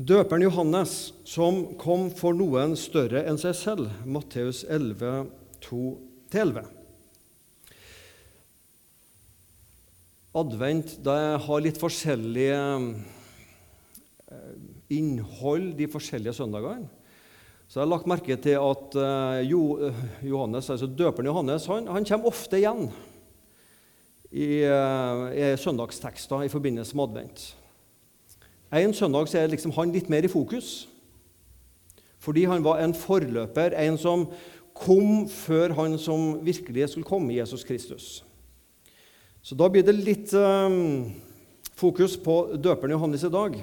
Døperen Johannes, som kom for noen større enn seg selv. Matteus 11, 2-11. Advent har litt forskjellige eh, innhold de forskjellige søndagene. Så jeg har lagt merke til at eh, Johannes, altså døperen Johannes han, han kommer ofte igjen i, eh, i søndagstekster i forbindelse med advent. En søndag er liksom han litt mer i fokus, fordi han var en forløper, en som kom før han som virkelig skulle komme, Jesus Kristus. Så da blir det litt um, fokus på døperen Johannes i dag.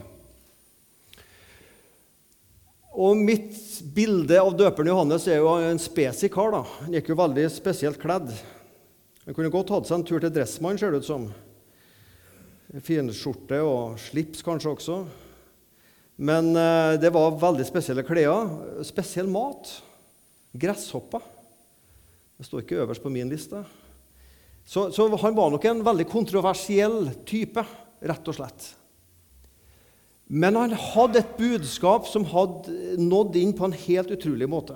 Og Mitt bilde av døperen Johannes er jo en spesi kar. da. Han gikk jo veldig spesielt kledd. Han kunne godt hatt seg en tur til Dressmann, ser det ut som. Finskjorte og slips kanskje også. Men eh, det var veldig spesielle klær. Spesiell mat. Gresshopper. Det står ikke øverst på min liste. Så, så, han var nok en veldig kontroversiell type, rett og slett. Men han hadde et budskap som hadde nådd inn på en helt utrolig måte.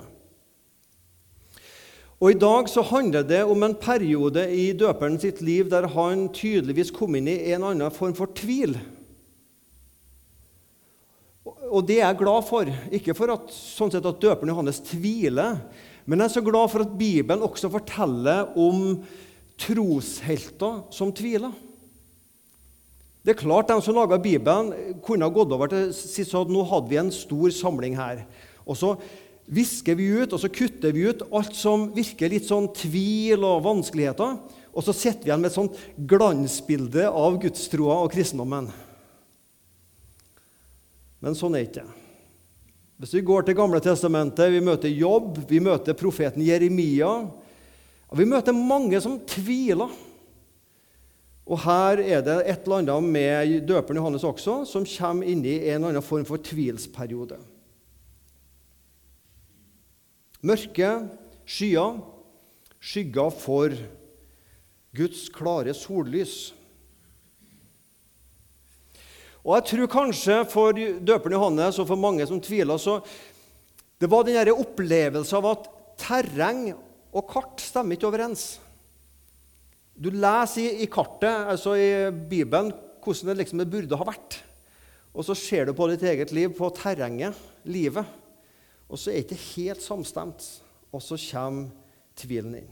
Og I dag så handler det om en periode i døperen sitt liv der han tydeligvis kom inn i en annen form for tvil. Og det er jeg glad for. Ikke for at, sånn sett at døperen Johannes tviler, men jeg er så glad for at Bibelen også forteller om troshelter som tviler. Det er klart De som laga Bibelen, kunne ha gått over til sist at nå hadde vi en stor samling her. Og så visker vi ut og så kutter vi ut alt som virker litt sånn tvil og vanskeligheter. Og så sitter vi igjen med et sånt glansbilde av gudstroa og kristendommen. Men sånn er ikke det. Hvis vi går til Gamle testamentet, vi møter Jobb, vi møter profeten Jeremia, og Vi møter mange som tviler. Og Her er det et eller annet med døperen Johannes også, som kommer inn i en eller annen form for tvilsperiode. Mørke skyer, skygger for Guds klare sollys. Og jeg tror kanskje for døperen Johannes og for mange som tviler, så det var den opplevelsen av at terreng og kart stemmer ikke overens. Du leser i, i kartet, altså i Bibelen, hvordan det liksom burde ha vært. Og så ser du på ditt eget liv, på terrenget, livet. Og så er det ikke helt samstemt. Og så kommer tvilen inn.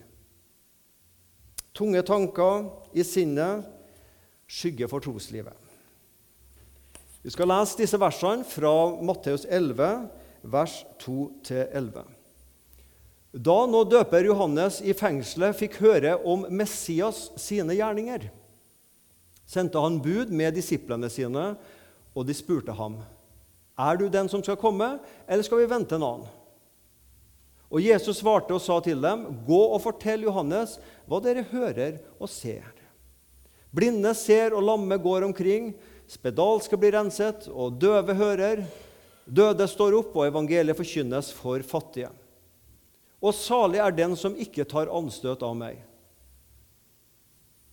Tunge tanker i sinnet skygger for troslivet. Vi skal lese disse versene fra Matteus 11, vers 2-11. Da nå døper Johannes i fengselet fikk høre om Messias sine gjerninger, sendte han bud med disiplene sine, og de spurte ham, 'Er du den som skal komme, eller skal vi vente en annen?' Og Jesus svarte og sa til dem, 'Gå og fortell Johannes hva dere hører og ser.' Blinde ser, og lamme går omkring. Spedalske blir renset, og døve hører. Døde står opp, og evangeliet forkynnes for fattige. Og salig er den som ikke tar anstøt av meg.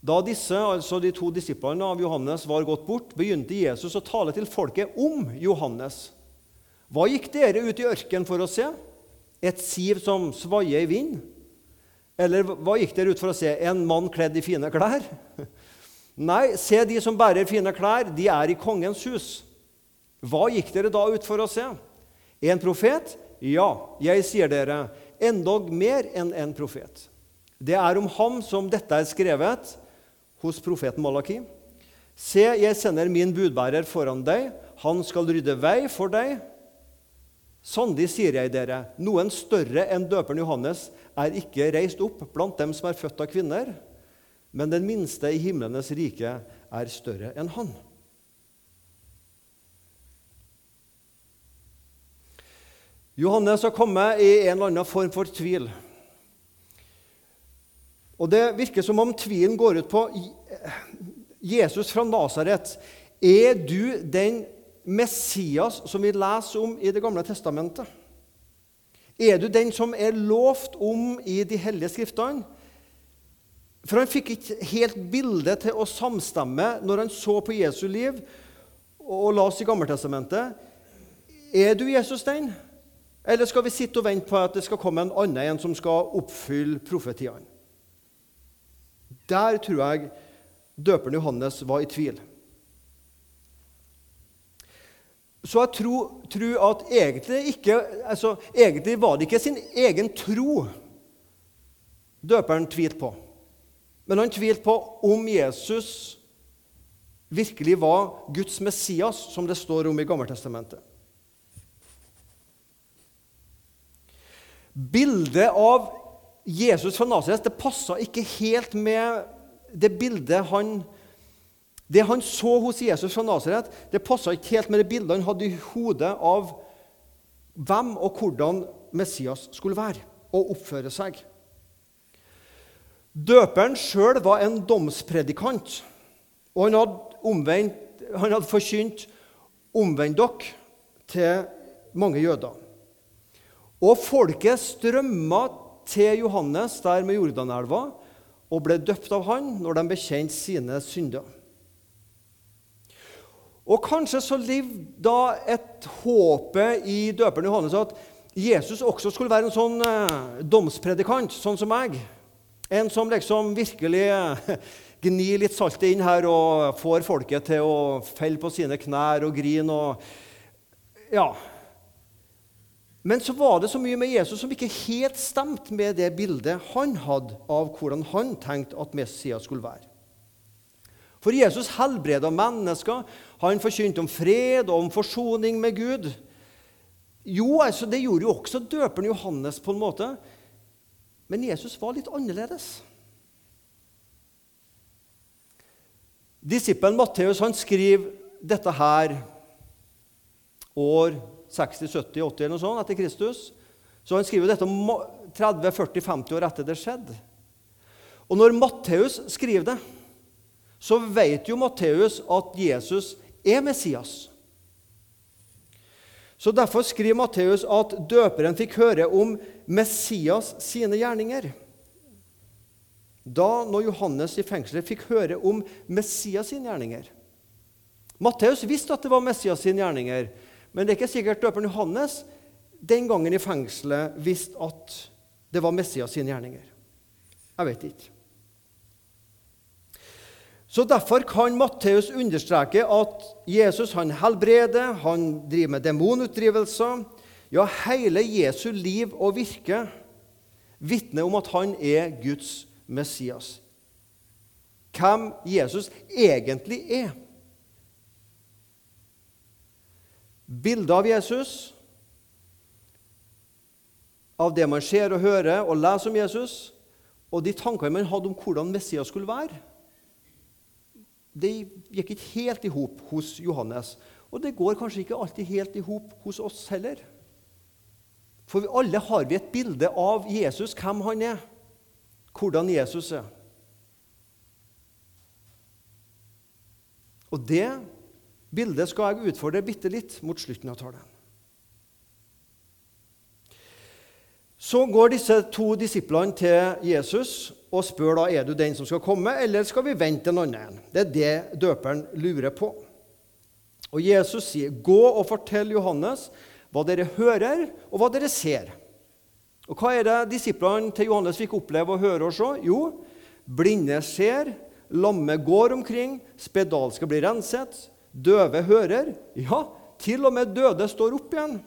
Da disse, altså de to disiplene av Johannes var gått bort, begynte Jesus å tale til folket om Johannes. Hva gikk dere ut i ørkenen for å se? Et siv som svaier i vind? Eller hva gikk dere ut for å se? En mann kledd i fine klær? Nei, se de som bærer fine klær, de er i kongens hus. Hva gikk dere da ut for å se? En profet? Ja, jeg sier dere, endog mer enn en profet. Det er om ham som dette er skrevet hos profeten Malaki. Se, jeg sender min budbærer foran deg. Han skal rydde vei for deg. Sannelig sier jeg dere, noen større enn døperen Johannes er ikke reist opp blant dem som er født av kvinner, men den minste i himlenes rike er større enn han. Johannes har kommet i en eller annen form for tvil. Og Det virker som om tvilen går ut på Jesus fra Nasaret. Er du den Messias som vi leser om i Det gamle testamentet? Er du den som er lovt om i de hellige skriftene? For han fikk ikke helt bildet til å samstemme når han så på Jesu liv og las i Gammeltestamentet. Er du Jesus den? Eller skal vi sitte og vente på at det skal komme en annen en som skal oppfylle profetiene? Der tror jeg døperen Johannes var i tvil. Så jeg tror, tror at egentlig, ikke, altså, egentlig var det ikke sin egen tro døperen tvilte på. Men han tvilte på om Jesus virkelig var Guds Messias, som det står om i Gammeltestamentet. Bildet av Jesus fra Nasaret det passa ikke helt med det bildet han Det han så hos Jesus fra Nasaret, det passa ikke helt med det bildet han hadde i hodet av hvem og hvordan Messias skulle være og oppføre seg. Døperen sjøl var en domspredikant, og han hadde, omvendt, han hadde forkynt 'omvend dere' til mange jøder. Og folket strømma til Johannes der med Jordanelva og ble døpt av han når de bekjente sine synder. Og Kanskje så levde da et håpe i døperen Johannes at Jesus også skulle være en sånn eh, domspredikant, sånn som meg. En som liksom virkelig eh, gnir litt salt inn her og får folket til å felle på sine knær og grine. og ja, men så var det så mye med Jesus som ikke helt stemte med det bildet han hadde av hvordan han tenkte at Messias skulle være. For Jesus helbreda mennesker, han forkynte om fred og om forsoning med Gud. Jo, altså, Det gjorde jo også døperen Johannes på en måte. Men Jesus var litt annerledes. Disippelen Matteus skriver dette her år 60, 70, 80 eller noe sånt etter Kristus. Så han skriver dette 30, 40, 50 år etter det skjedde. Og når Matteus skriver det, så vet jo Matteus at Jesus er Messias. Så Derfor skriver Matteus at døperen fikk høre om Messias sine gjerninger. Da når Johannes i fengselet fikk høre om Messias sine gjerninger. Matteus visste at det var Messias sine gjerninger, men det er ikke sikkert døperen Johannes den gangen i fengselet visste at det var Messias sine gjerninger. Jeg vet ikke. Så Derfor kan Matteus understreke at Jesus han helbreder, han driver med demonutdrivelser. Ja, hele Jesu liv og virke vitner om at han er Guds Messias. Hvem Jesus egentlig er. Bilde av Jesus, av det man ser og hører og leser om Jesus, og de tankene man hadde om hvordan Messias skulle være, det gikk ikke helt i hop hos Johannes. Og det går kanskje ikke alltid helt i hop hos oss heller. For vi alle har vi et bilde av Jesus, hvem han er, hvordan Jesus er. Og det bildet skal jeg utfordre bitte litt mot slutten av talen. Så går disse to disiplene til Jesus og spør da, er du den som skal komme, eller skal vi vente en annen. Det er det døperen lurer på. Og Jesus sier, 'Gå og fortell Johannes hva dere hører, og hva dere ser.' Og Hva er det disiplene til Johannes fikk oppleve og høre og se? Jo, blinde ser, lamme går omkring, spedalske blir renset, Døve hører. Ja, til og med døde står opp igjen.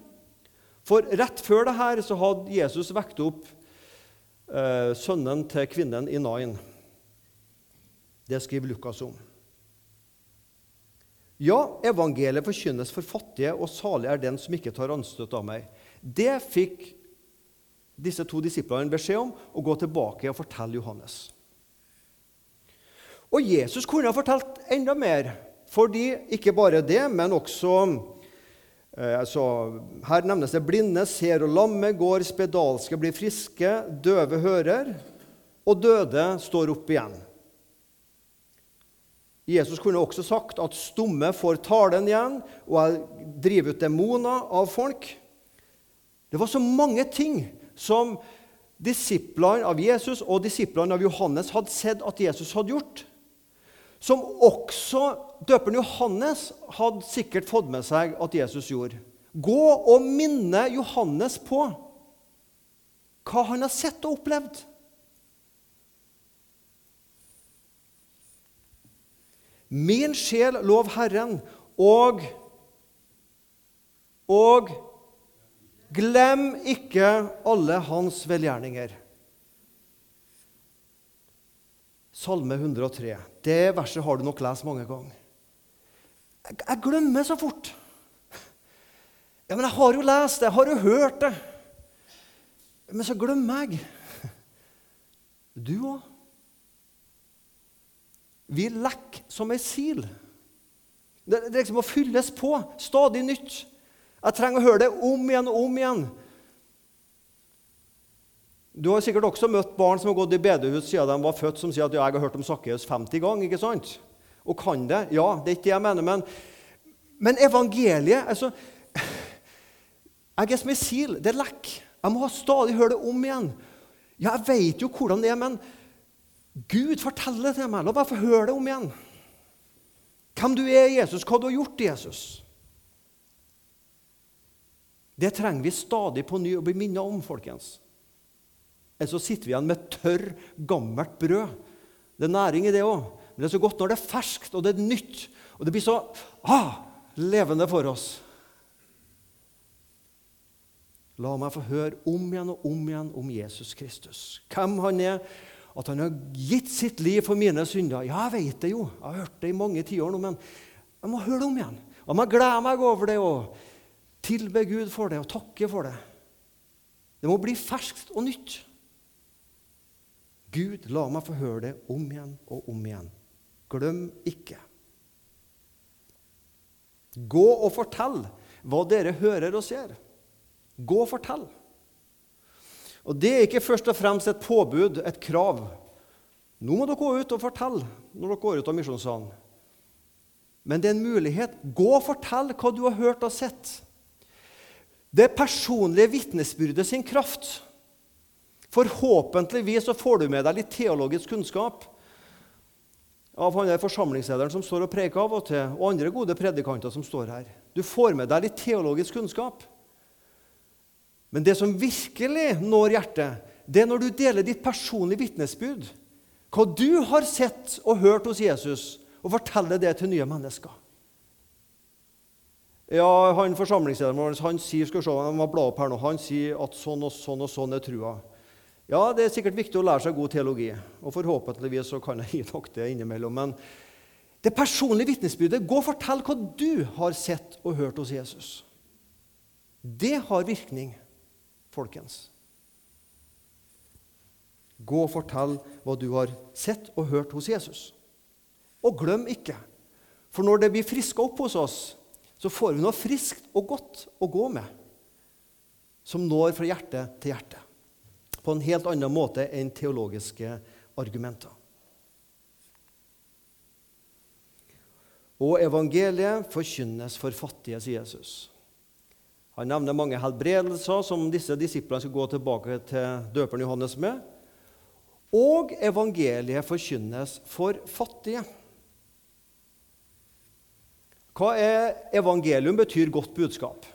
For rett før det her så hadde Jesus vekt opp eh, sønnen til kvinnen i Nain. Det skriver Lukas om. Ja, evangeliet forkynnes for fattige, og salig er den som ikke tar anstøt av meg. Det fikk disse to disiplene beskjed om å gå tilbake og fortelle Johannes. Og Jesus kunne ha fortalt enda mer. Fordi ikke bare det, men også eh, altså, Her nevnes det blinde ser og lamme går, spedalske blir friske, døve hører, og døde står opp igjen. Jesus kunne også sagt at stumme får talen igjen, og driver ut demoner av folk. Det var så mange ting som disiplene av Jesus og disiplene av Johannes hadde sett at Jesus hadde gjort som også døperen Johannes hadde sikkert fått med seg at Jesus gjorde. gå og minne Johannes på hva han har sett og opplevd. Min sjel lov Herren, og og glem ikke alle hans velgjerninger. Salme 103. Det verset har du nok lest mange ganger. Jeg, jeg glemmer så fort. Ja, Men jeg har jo lest det, jeg har jo hørt det. Men så glemmer jeg. Du òg. Vi lekker som ei sil. Det, det liksom må fylles på. Stadig nytt. Jeg trenger å høre det om igjen og om igjen. Du har sikkert også møtt barn som har gått i bedehus siden de var født, som sier at ja, 'jeg har hørt om Sakkeus 50 ganger'. ikke sant? Og kan det. Ja, det er ikke det jeg mener, men, men evangeliet altså, Jeg er som ei sil. Det lekker. Jeg må stadig høre det om igjen. Ja, jeg vet jo hvordan det er, men Gud forteller det til meg. La meg få høre det om igjen. Hvem du er, Jesus, hva du har gjort, Jesus. Det trenger vi stadig på ny å bli minnet om, folkens. Eller så sitter vi igjen med tørr, gammelt brød. Det er næring i det òg. Men det er så godt når det er ferskt og det er nytt. Og det blir så ah, levende for oss. La meg få høre om igjen og om igjen om Jesus Kristus. Hvem han er, at han har gitt sitt liv for mine synder. Ja, jeg vet det jo. Jeg har hørt det i mange tiår nå, men jeg må høre det om igjen. Jeg må glede meg over det og tilbe Gud for det og takke for det. Det må bli ferskt og nytt. Gud, la meg få høre det om igjen og om igjen. Glem ikke. Gå og fortell hva dere hører og ser. Gå og fortell. Og Det er ikke først og fremst et påbud, et krav. Nå må dere gå ut og fortelle når dere går ut av misjonssalen. Men det er en mulighet. Gå og fortell hva du har hørt og sett. Det personlige vitnesbyrdet sin kraft. Forhåpentligvis så får du med deg litt teologisk kunnskap av han der forsamlingslederen som står og preker av og til, og andre gode predikanter som står her. Du får med deg litt teologisk kunnskap. Men det som virkelig når hjertet, det er når du deler ditt personlige vitnesbyrd. Hva du har sett og hørt hos Jesus, og forteller det til nye mennesker. Ja, han Forsamlingslederen vår han sier skal se, jeg må bla opp her nå, han sier at sånn og sånn og sånn er trua. Ja, det er sikkert viktig å lære seg god teologi, og forhåpentligvis så kan jeg gi nok det innimellom. Men det personlige vitnesbyrdet Gå og fortell hva du har sett og hørt hos Jesus. Det har virkning folkens. Gå og fortell hva du har sett og hørt hos Jesus. Og glem ikke, for når det blir friska opp hos oss, så får vi noe friskt og godt å gå med, som når fra hjerte til hjerte. På en helt annen måte enn teologiske argumenter. Og evangeliet forkynnes for fattige, sier Jesus. Han nevner mange helbredelser som disse disiplene skal gå tilbake til døperen Johannes med. Og evangeliet forkynnes for fattige. Hva er evangelium betyr godt budskap.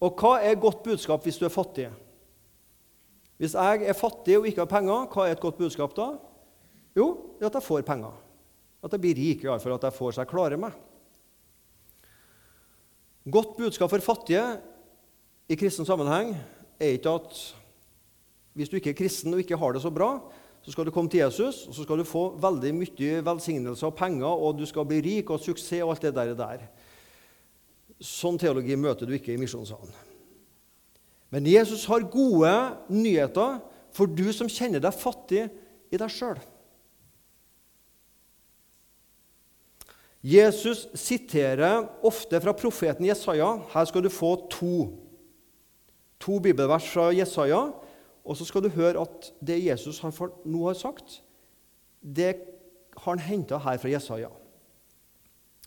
Og hva er godt budskap hvis du er fattig? Hvis jeg er fattig og ikke har penger, hva er et godt budskap da? Jo, det er at jeg får penger. At jeg blir rik, iallfall at jeg får seg klare meg. Godt budskap for fattige i kristen sammenheng er ikke at hvis du ikke er kristen og ikke har det så bra, så skal du komme til Jesus og så skal du få veldig mye velsignelse og penger, og du skal bli rik og suksess og alt det der. der. Sånn teologi møter du ikke i misjonssalen. Men Jesus har gode nyheter for du som kjenner deg fattig i deg sjøl. Jesus siterer ofte fra profeten Jesaja. Her skal du få to to bibelvers fra Jesaja, og så skal du høre at det Jesus nå har sagt, det har han henta her fra Jesaja.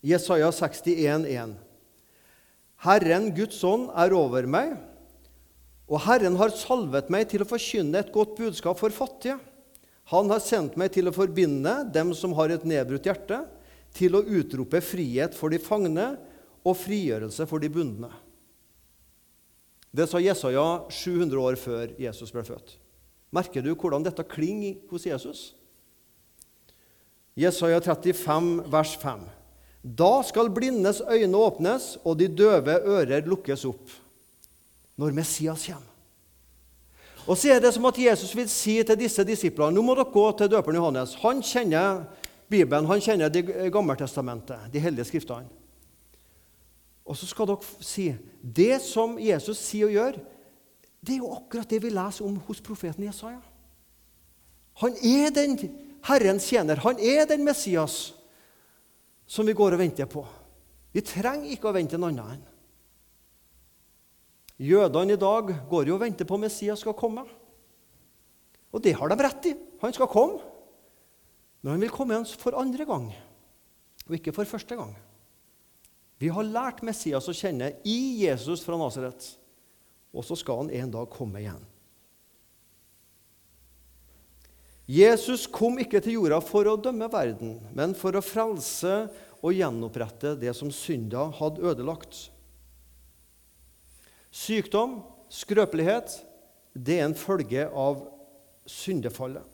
Jesaja 61,1. Herren Guds ånd er over meg, og Herren har salvet meg til å forkynne et godt budskap for fattige. Han har sendt meg til å forbinde dem som har et nedbrutt hjerte, til å utrope frihet for de fangne og frigjørelse for de bundne. Det sa Jesaja 700 år før Jesus ble født. Merker du hvordan dette klinger hos Jesus? Jesaja 35, vers 5. Da skal blindes øyne åpnes, og de døve ører lukkes opp. Når Messias kommer. Og så er det som at Jesus vil si til disse disiplene nå må dere gå til døperen Johannes. Han kjenner Bibelen, han kjenner Det gammeltestamentet, de hellige skriftene. Og så skal dere si det som Jesus sier og gjør, det er jo akkurat det vi leser om hos profeten Jesaja. Han er den Herrens tjener. Han er den Messias som vi går og venter på. Vi trenger ikke å vente en annen. Jødene i dag går jo og venter på Messias skal komme. Og det har de rett i. Han skal komme. Men han vil komme igjen for andre gang, og ikke for første gang. Vi har lært Messias å kjenne i Jesus fra Nasaret, og så skal han en dag komme igjen. Jesus kom ikke til jorda for å dømme verden, men for å frelse og gjenopprette det som synda hadde ødelagt. Sykdom, skrøpelighet, det er en følge av syndefallet.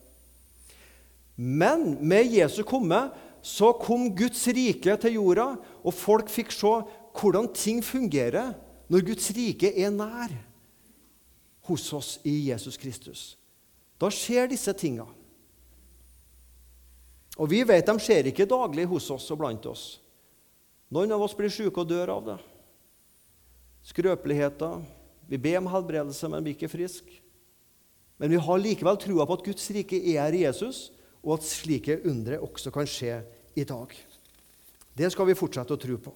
Men med Jesu komme så kom Guds rike til jorda, og folk fikk se hvordan ting fungerer når Guds rike er nær hos oss i Jesus Kristus. Da skjer disse tinga. Og vi vet de skjer ikke daglig hos oss og blant oss. Noen av oss blir syke og dør av det skrøpeligheter. Vi ber om helbredelse, men er ikke friske. Men vi har likevel trua på at Guds rike er Jesus, og at slike undre også kan skje i dag. Det skal vi fortsette å tro på.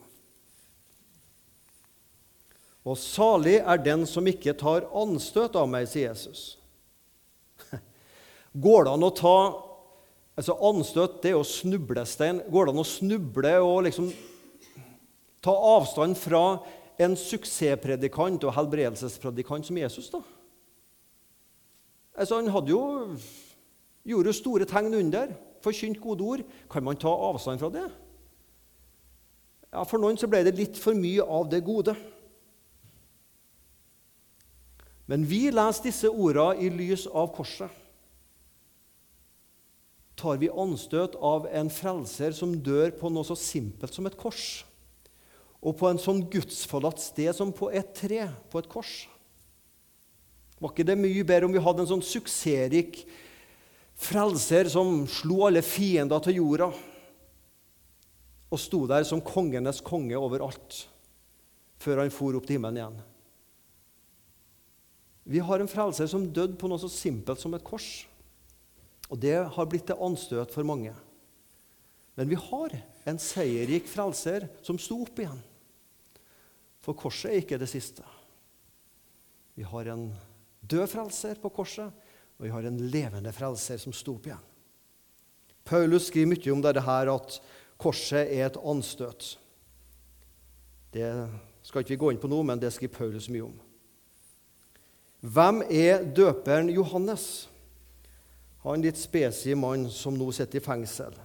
Og salig er den som ikke tar anstøt av meg, sier Jesus. Går det an å ta altså Anstøt det er jo snublestein. Går det an å snuble og liksom ta avstand fra en suksesspredikant og helbredelsespredikant som Jesus, da? Altså, han hadde jo, gjorde jo store tegn under, forkynt gode ord. Kan man ta avstand fra det? Ja, For noen så ble det litt for mye av det gode. Men vi leser disse ordene i lys av korset. Tar vi anstøt av en frelser som dør på noe så simpelt som et kors? Og på en sånn gudsforlatt sted som på et tre, på et kors. Var ikke det mye bedre om vi hadde en sånn suksessrik frelser som slo alle fiender til jorda, og sto der som kongenes konge overalt, før han for opp til himmelen igjen? Vi har en frelser som døde på noe så simpelt som et kors. Og det har blitt til anstøt for mange. Men vi har en seierrik frelser som sto opp igjen. For korset er ikke det siste. Vi har en død frelser på korset, og vi har en levende frelser som sto opp igjen. Paulus skriver mye om dette her, at korset er et anstøt. Det skal ikke vi gå inn på nå, men det skriver Paulus mye om. Hvem er døperen Johannes? Han litt spesie mann som nå sitter i fengsel.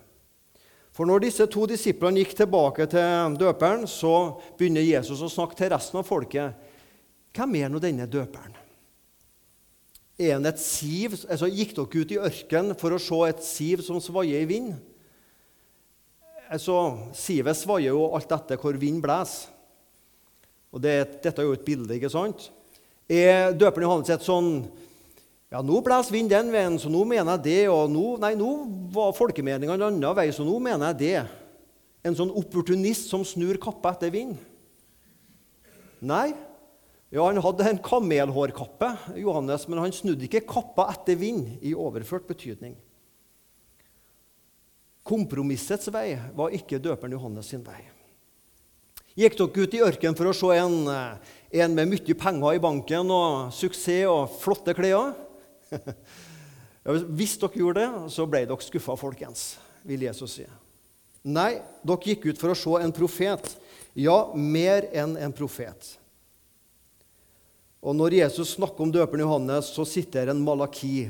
For når disse to disiplene gikk tilbake til døperen, så begynner Jesus å snakke til resten av folket. Hvem er nå denne døperen? Er han et siv? Altså, gikk dere ut i ørkenen for å se et siv som svaier i vind? Altså, Sivet svaier jo alt etter hvor vind blåser. Og det, dette er jo et bilde, ikke sant? Er døperen Johannes et sånn ja, nå blåser vinden den veien, så nå mener jeg det. Og nå, nei, nå var folkemeninga en annen vei, så nå mener jeg det. En sånn opportunist som snur kappa etter vind. Nei. Ja, han hadde en kamelhårkappe, Johannes, men han snudde ikke kappa etter vind i overført betydning. Kompromissets vei var ikke døperen Johannes sin vei. Gikk dere ut i ørkenen for å se en, en med mye penger i banken og suksess og flotte klær? Hvis dere gjorde det, så ble dere skuffa, folkens, vil Jesus si. Nei, dere gikk ut for å se en profet. Ja, mer enn en profet. Og når Jesus snakker om døperen Johannes, så sitter en Malaki,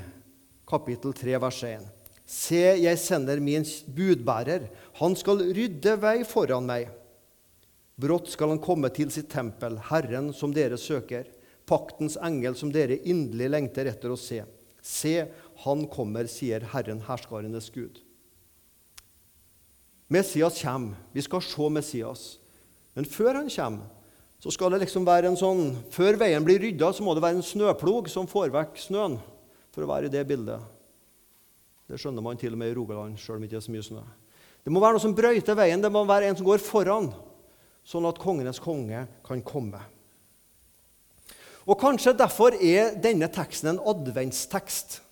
kapittel 3, vers 1. Se, jeg sender min budbærer. Han skal rydde vei foran meg. Brått skal han komme til sitt tempel, Herren som dere søker. Paktens engel som dere inderlig lengter etter å se. Se, han kommer, sier Herren herskarenes Gud. Messias kommer. Vi skal se Messias. Men før han kommer, så skal det liksom være en sånn Før veien blir rydda, så må det være en snøplog som får vekk snøen, for å være i det bildet. Det skjønner man til og med i Rogaland, sjøl om det ikke er så mye snø. Det må være noe som brøyter veien. Det må være en som går foran, sånn at kongenes konge kan komme. Og Kanskje derfor er denne teksten en adventstekst.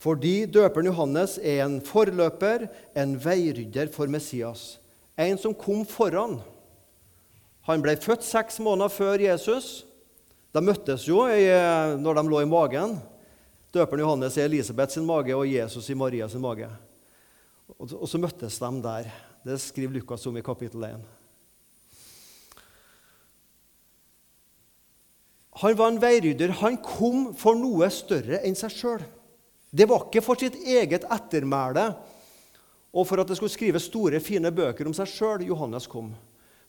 Fordi døperen Johannes er en forløper, en veirydder for Messias. En som kom foran. Han ble født seks måneder før Jesus. De møttes jo når de lå i magen. Døperen Johannes i Elisabeth sin mage og Jesus i Maria sin mage. Og så møttes de der. Det skriver Lukas om i kapittel 1. Han var en veirydder. Han kom for noe større enn seg sjøl. Det var ikke for sitt eget ettermæle og for at det skulle skrives store, fine bøker om seg sjøl Johannes kom.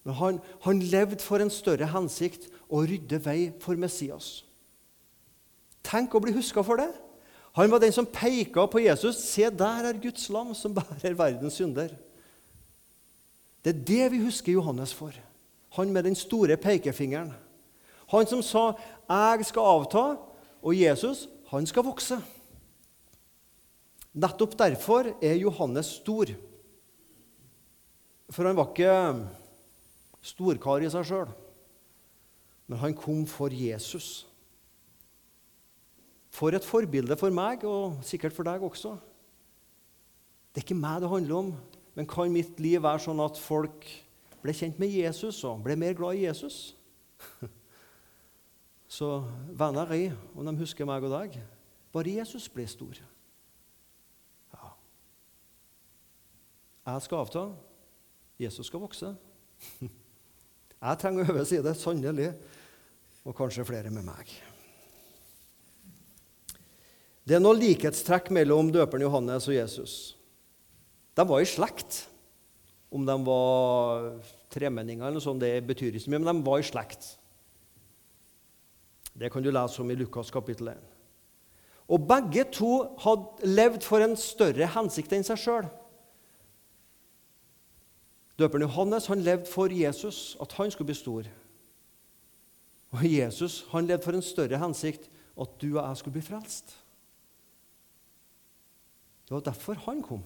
Men han, han levde for en større hensikt å rydde vei for Messias. Tenk å bli huska for det. Han var den som peka på Jesus. Se, der er Guds lam som bærer verdens synder. Det er det vi husker Johannes for. Han med den store pekefingeren. Han som sa 'Jeg skal avta', og Jesus, han skal vokse. Nettopp derfor er Johannes stor. For han var ikke storkar i seg sjøl, men han kom for Jesus. For et forbilde for meg, og sikkert for deg også. Det er ikke meg det handler om, men kan mitt liv være sånn at folk ble kjent med Jesus og ble mer glad i Jesus? Så venner jeg, om de husker meg og deg, bare Jesus ble stor. Ja. Jeg skal avta. Jesus skal vokse. Jeg trenger å øve, sier det sannelig. Og kanskje flere med meg. Det er noe likhetstrekk mellom døperen Johannes og Jesus. De var i slekt. Om de var tremenninger eller noe sånt, det betyr ikke så mye, men de var i slekt. Det kan du lese om i Lukas kapittel 1. Og begge to hadde levd for en større hensikt enn seg sjøl. Døperen Johannes han levde for Jesus, at han skulle bli stor. Og Jesus han levde for en større hensikt, at du og jeg skulle bli frelst. Det var derfor han kom.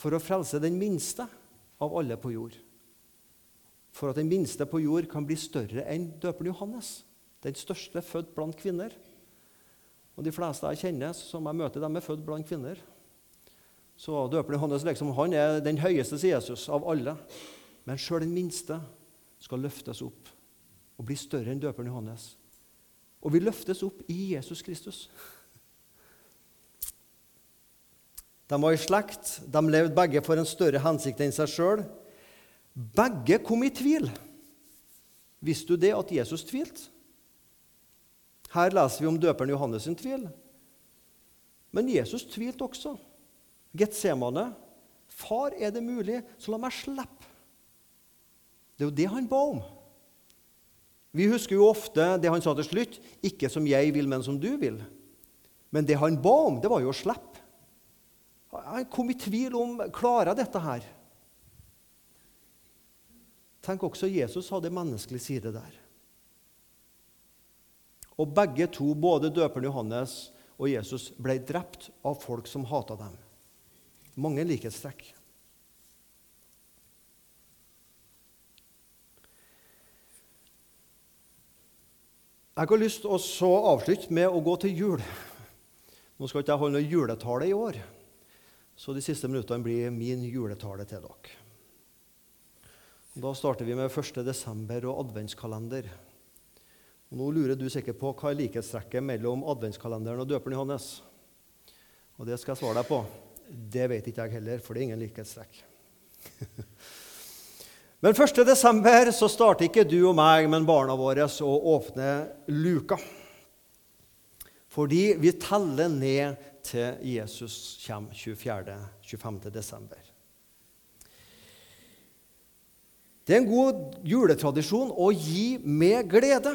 For å frelse den minste av alle på jord for at den minste på jord kan bli større enn døperen Johannes. Den største født blant kvinner. Og De fleste jeg kjenner som jeg møter, dem er født blant kvinner. Så døperen Johannes liksom, han er den høyeste, sier Jesus, av alle. Men sjøl den minste skal løftes opp og bli større enn døperen Johannes. Og vi løftes opp i Jesus Kristus. De var i slekt, de levde begge for en større hensikt enn seg sjøl. Begge kom i tvil. Visste du det, at Jesus tvilte? Her leser vi om døperen Johannes sin tvil. Men Jesus tvilte også. Getsemane. Far, er det mulig, så la meg slippe. Det er jo det han ba om. Vi husker jo ofte det han sa til slutt. Ikke som jeg vil, men som du vil. Men det han ba om, det var jo å slippe. Han kom i tvil om klarer jeg dette her. Tenk også Jesus hadde en menneskelig side der. Og begge to, både døperen Johannes og Jesus, ble drept av folk som hata dem. Mange likhetstrekk. Jeg har lyst til å avslutte med å gå til jul. Nå skal ikke jeg holde noe juletale i år, så de siste minuttene blir min juletale til dere. Da starter vi med 1. desember og adventskalender. Og nå lurer du sikkert på hva er likhetstrekket mellom adventskalenderen og døperen Johannes. Og det skal jeg svare deg på. Det vet ikke jeg heller, for det er ingen likhetstrekk. men 1. desember så starter ikke du og meg, men barna våre å åpne luka. Fordi vi teller ned til Jesus kommer 24.-25. desember. Det er en god juletradisjon å gi med glede.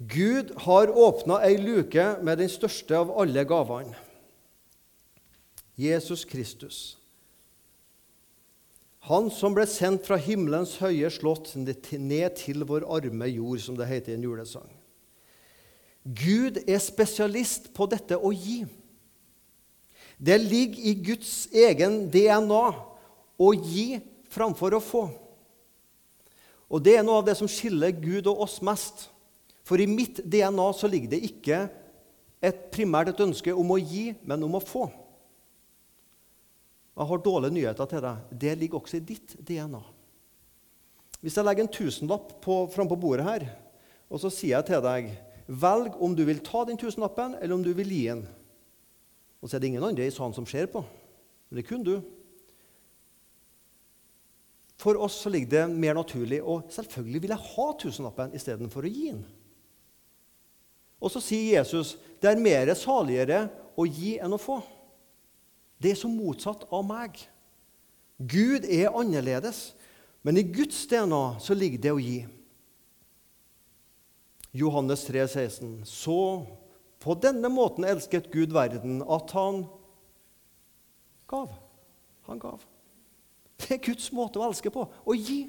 Gud har åpna ei luke med den største av alle gavene. Jesus Kristus. Han som ble sendt fra himmelens høye slott ned til vår arme jord, som det heter i en julesang. Gud er spesialist på dette å gi. Det ligger i Guds egen DNA å gi framfor å få. Og Det er noe av det som skiller Gud og oss mest. For i mitt DNA så ligger det ikke et primært et ønske om å gi, men om å få. Jeg har dårlige nyheter til deg. Det ligger også i ditt DNA. Hvis jeg legger en tusenlapp frampå fram på bordet her, og så sier jeg til deg Velg om du vil ta den tusenlappen, eller om du vil gi den. Og så er det ingen andre i salen som ser på. Men det er kun du. For oss så ligger det mer naturlig og selvfølgelig vil jeg ha tusenlappen istedenfor å gi den. Og så sier Jesus det er mer saligere å gi enn å få. Det er så motsatt av meg. Gud er annerledes, men i Guds DNA så ligger det å gi. Johannes 3, 16. Så på denne måten elsket Gud verden at han gav. Han gav. Det er Guds måte å elske på å gi.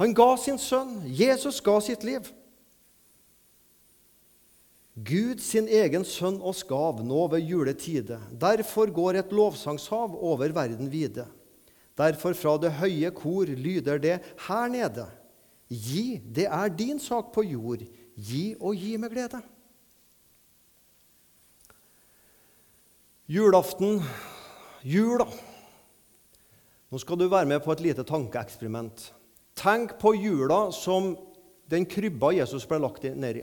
Han ga sin sønn. Jesus ga sitt liv. Gud sin egen sønn oss gav nå ved juletide. Derfor går et lovsangshav over verden vide. Derfor fra det høye kor lyder det her nede. Gi, det er din sak på jord. Gi og gi med glede. Julaften, jula. Nå skal du være med på et lite tankeeksperiment. Tenk på jula som den krybba Jesus ble lagt ned i.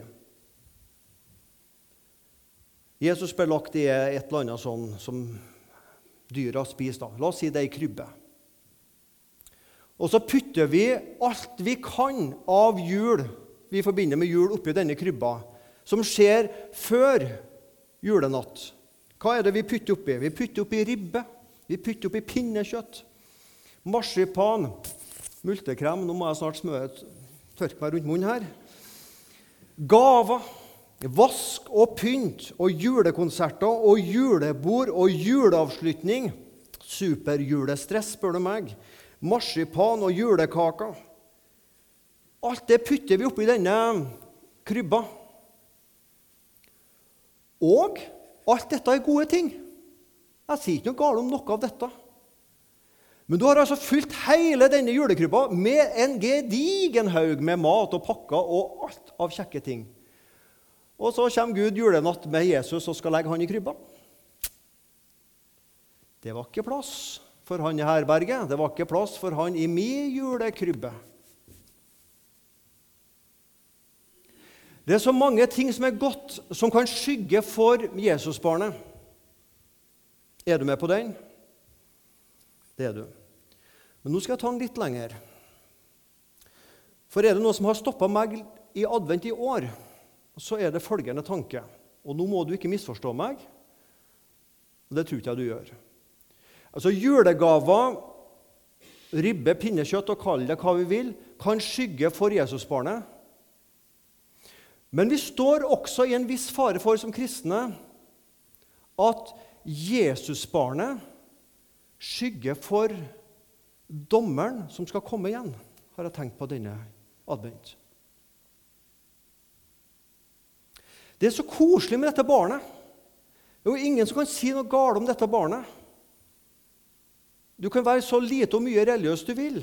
Jesus ble lagt i et eller annet sånn som dyra spiser. La oss si det er ei krybbe. Og så putter vi alt vi kan av jul vi forbinder med jul, oppi denne krybba, som skjer før julenatt. Hva er det vi putter oppi? Vi putter oppi ribbe, vi putter oppi pinnekjøtt, marsipan, multekrem Nå må jeg snart smøre, tørke meg rundt munnen her. Gaver Vask og pynt og julekonserter og julebord og juleavslutning. Superjulestress, spør du meg. Marsipan og julekaker. Alt det putter vi oppi denne krybba. Og alt dette er gode ting. Jeg sier ikke noe galt om noe av dette. Men du har altså fylt hele denne julekrybba med en gedigen haug med mat og pakker og alt av kjekke ting. Og så kommer Gud julenatt med Jesus og skal legge han i krybba. Det var ikke plass for han i herberget. Det var ikke plass for han i min julekrybbe. Det er så mange ting som er godt, som kan skygge for Jesusbarnet. Er du med på den? Det er du. Men nå skal jeg ta den litt lenger. For er det noe som har stoppa meg i advent i år, så er det følgende tanke. Og nå må du ikke misforstå meg, og det tror ikke jeg du gjør. Altså Julegaver, ribbe, pinnekjøtt og kall det hva vi vil, kan skygge for Jesusbarnet. Men vi står også i en viss fare for som kristne at Jesusbarnet skygger for dommeren som skal komme igjen, har jeg tenkt på denne advent. Det er så koselig med dette barnet. Det er jo ingen som kan si noe galt om dette barnet. Du kan være så lite og mye religiøs du vil,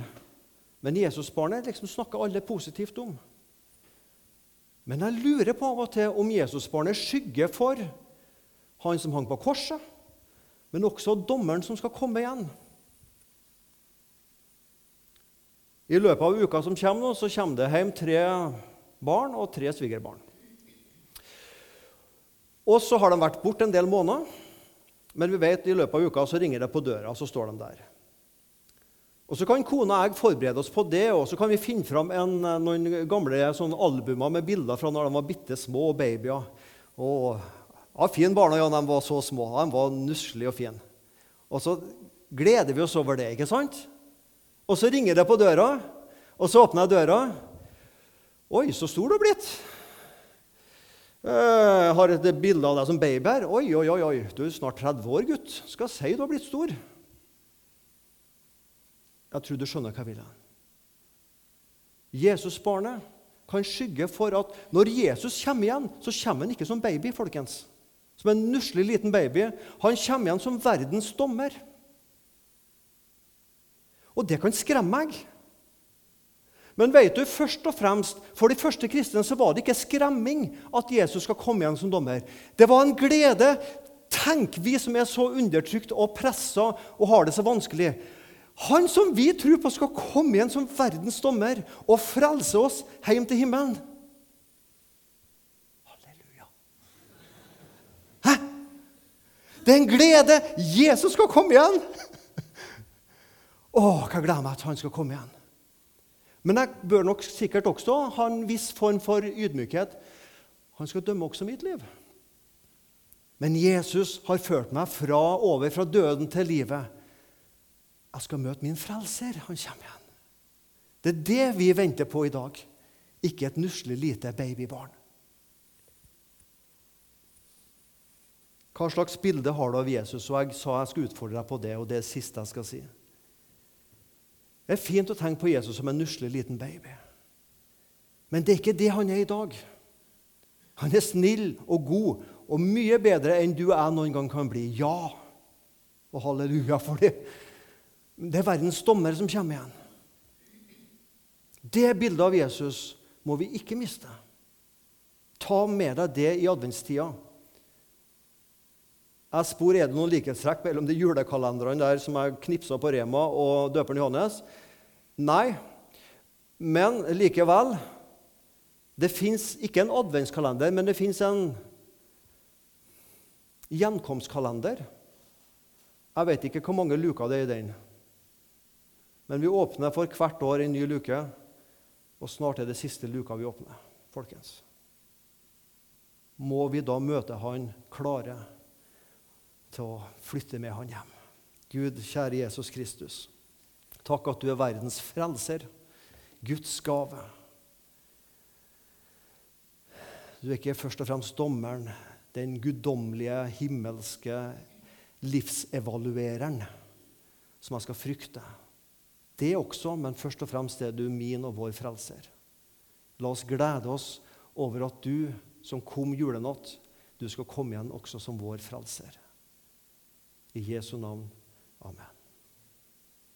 men Jesusbarnet liksom snakker alle positivt om. Men jeg lurer på av og til om Jesusbarnet skygger for han som hang på korset, men også dommeren som skal komme igjen. I løpet av uka som kommer, så kommer det hjem tre barn og tre svigerbarn. Og så har de vært borte en del måneder, men vi vet i løpet av uka så ringer det på døra, så står de der. Og Så kan kona og jeg forberede oss på det, og så kan vi finne fram en, noen gamle sånn albumer med bilder fra når de var bitte små babyer. Og, ja, Fin barna, ja, de var så små. De var nusselige og fine. Og så gleder vi oss over det, ikke sant? Og så ringer det på døra, og så åpner jeg døra. Oi, så stor du har blitt. Jeg har et bilde av deg som baby her. Oi, oi, oi, oi. du er snart 30 år, gutt. Skal jeg si du har blitt stor. Jeg tror du skjønner hva jeg vil. Jesusbarnet kan skygge for at når Jesus kommer igjen, så kommer han ikke som baby, folkens. Som en nusselig liten baby. Han kommer igjen som verdens dommer. Og det kan skremme meg. Men vet du, først og fremst, for de første kristne så var det ikke skremming at Jesus skal komme igjen som dommer. Det var en glede. Tenk, vi som er så undertrykt og pressa og har det så vanskelig. Han som vi tror på, skal komme igjen som verdens dommer og frelse oss hjem til himmelen. Halleluja. Hæ? Det er en glede! Jesus skal komme igjen! Å, hva gleder jeg meg til han skal komme igjen. Men jeg bør nok sikkert også ha en viss form for ydmykhet. Han skal dømme også mitt liv. Men Jesus har ført meg fra over fra døden til livet. Jeg skal møte min frelser. Han kommer igjen. Det er det vi venter på i dag, ikke et nusselig lite babybarn. Hva slags bilde har du av Jesus? Og Jeg sa jeg skulle utfordre deg på det, og det er det siste jeg skal si. Det er fint å tenke på Jesus som en nusselig liten baby. Men det er ikke det han er i dag. Han er snill og god og mye bedre enn du og jeg noen gang kan bli. Ja, og halleluja for det. Det er verdens dommer som kommer igjen. Det bildet av Jesus må vi ikke miste. Ta med deg det i adventstida. Jeg spor er det noen likhetstrekk mellom de julekalenderne der som jeg knipsa på Rema, og døperen Johannes. Nei, men likevel Det fins ikke en adventskalender, men det fins en gjenkomstkalender. Jeg vet ikke hvor mange luker det er i den. Men vi åpner for hvert år en ny luke, og snart er det siste luka vi åpner. folkens. Må vi da møte Han klare til å flytte med Han hjem? Gud, kjære Jesus Kristus. Takk at du er verdens frelser, Guds gave. Du er ikke først og fremst dommeren, den guddommelige, himmelske livsevaluereren som jeg skal frykte. Det også, men først og fremst er du min og vår frelser. La oss glede oss over at du som kom julenatt, du skal komme igjen også som vår frelser. I Jesu navn. Amen.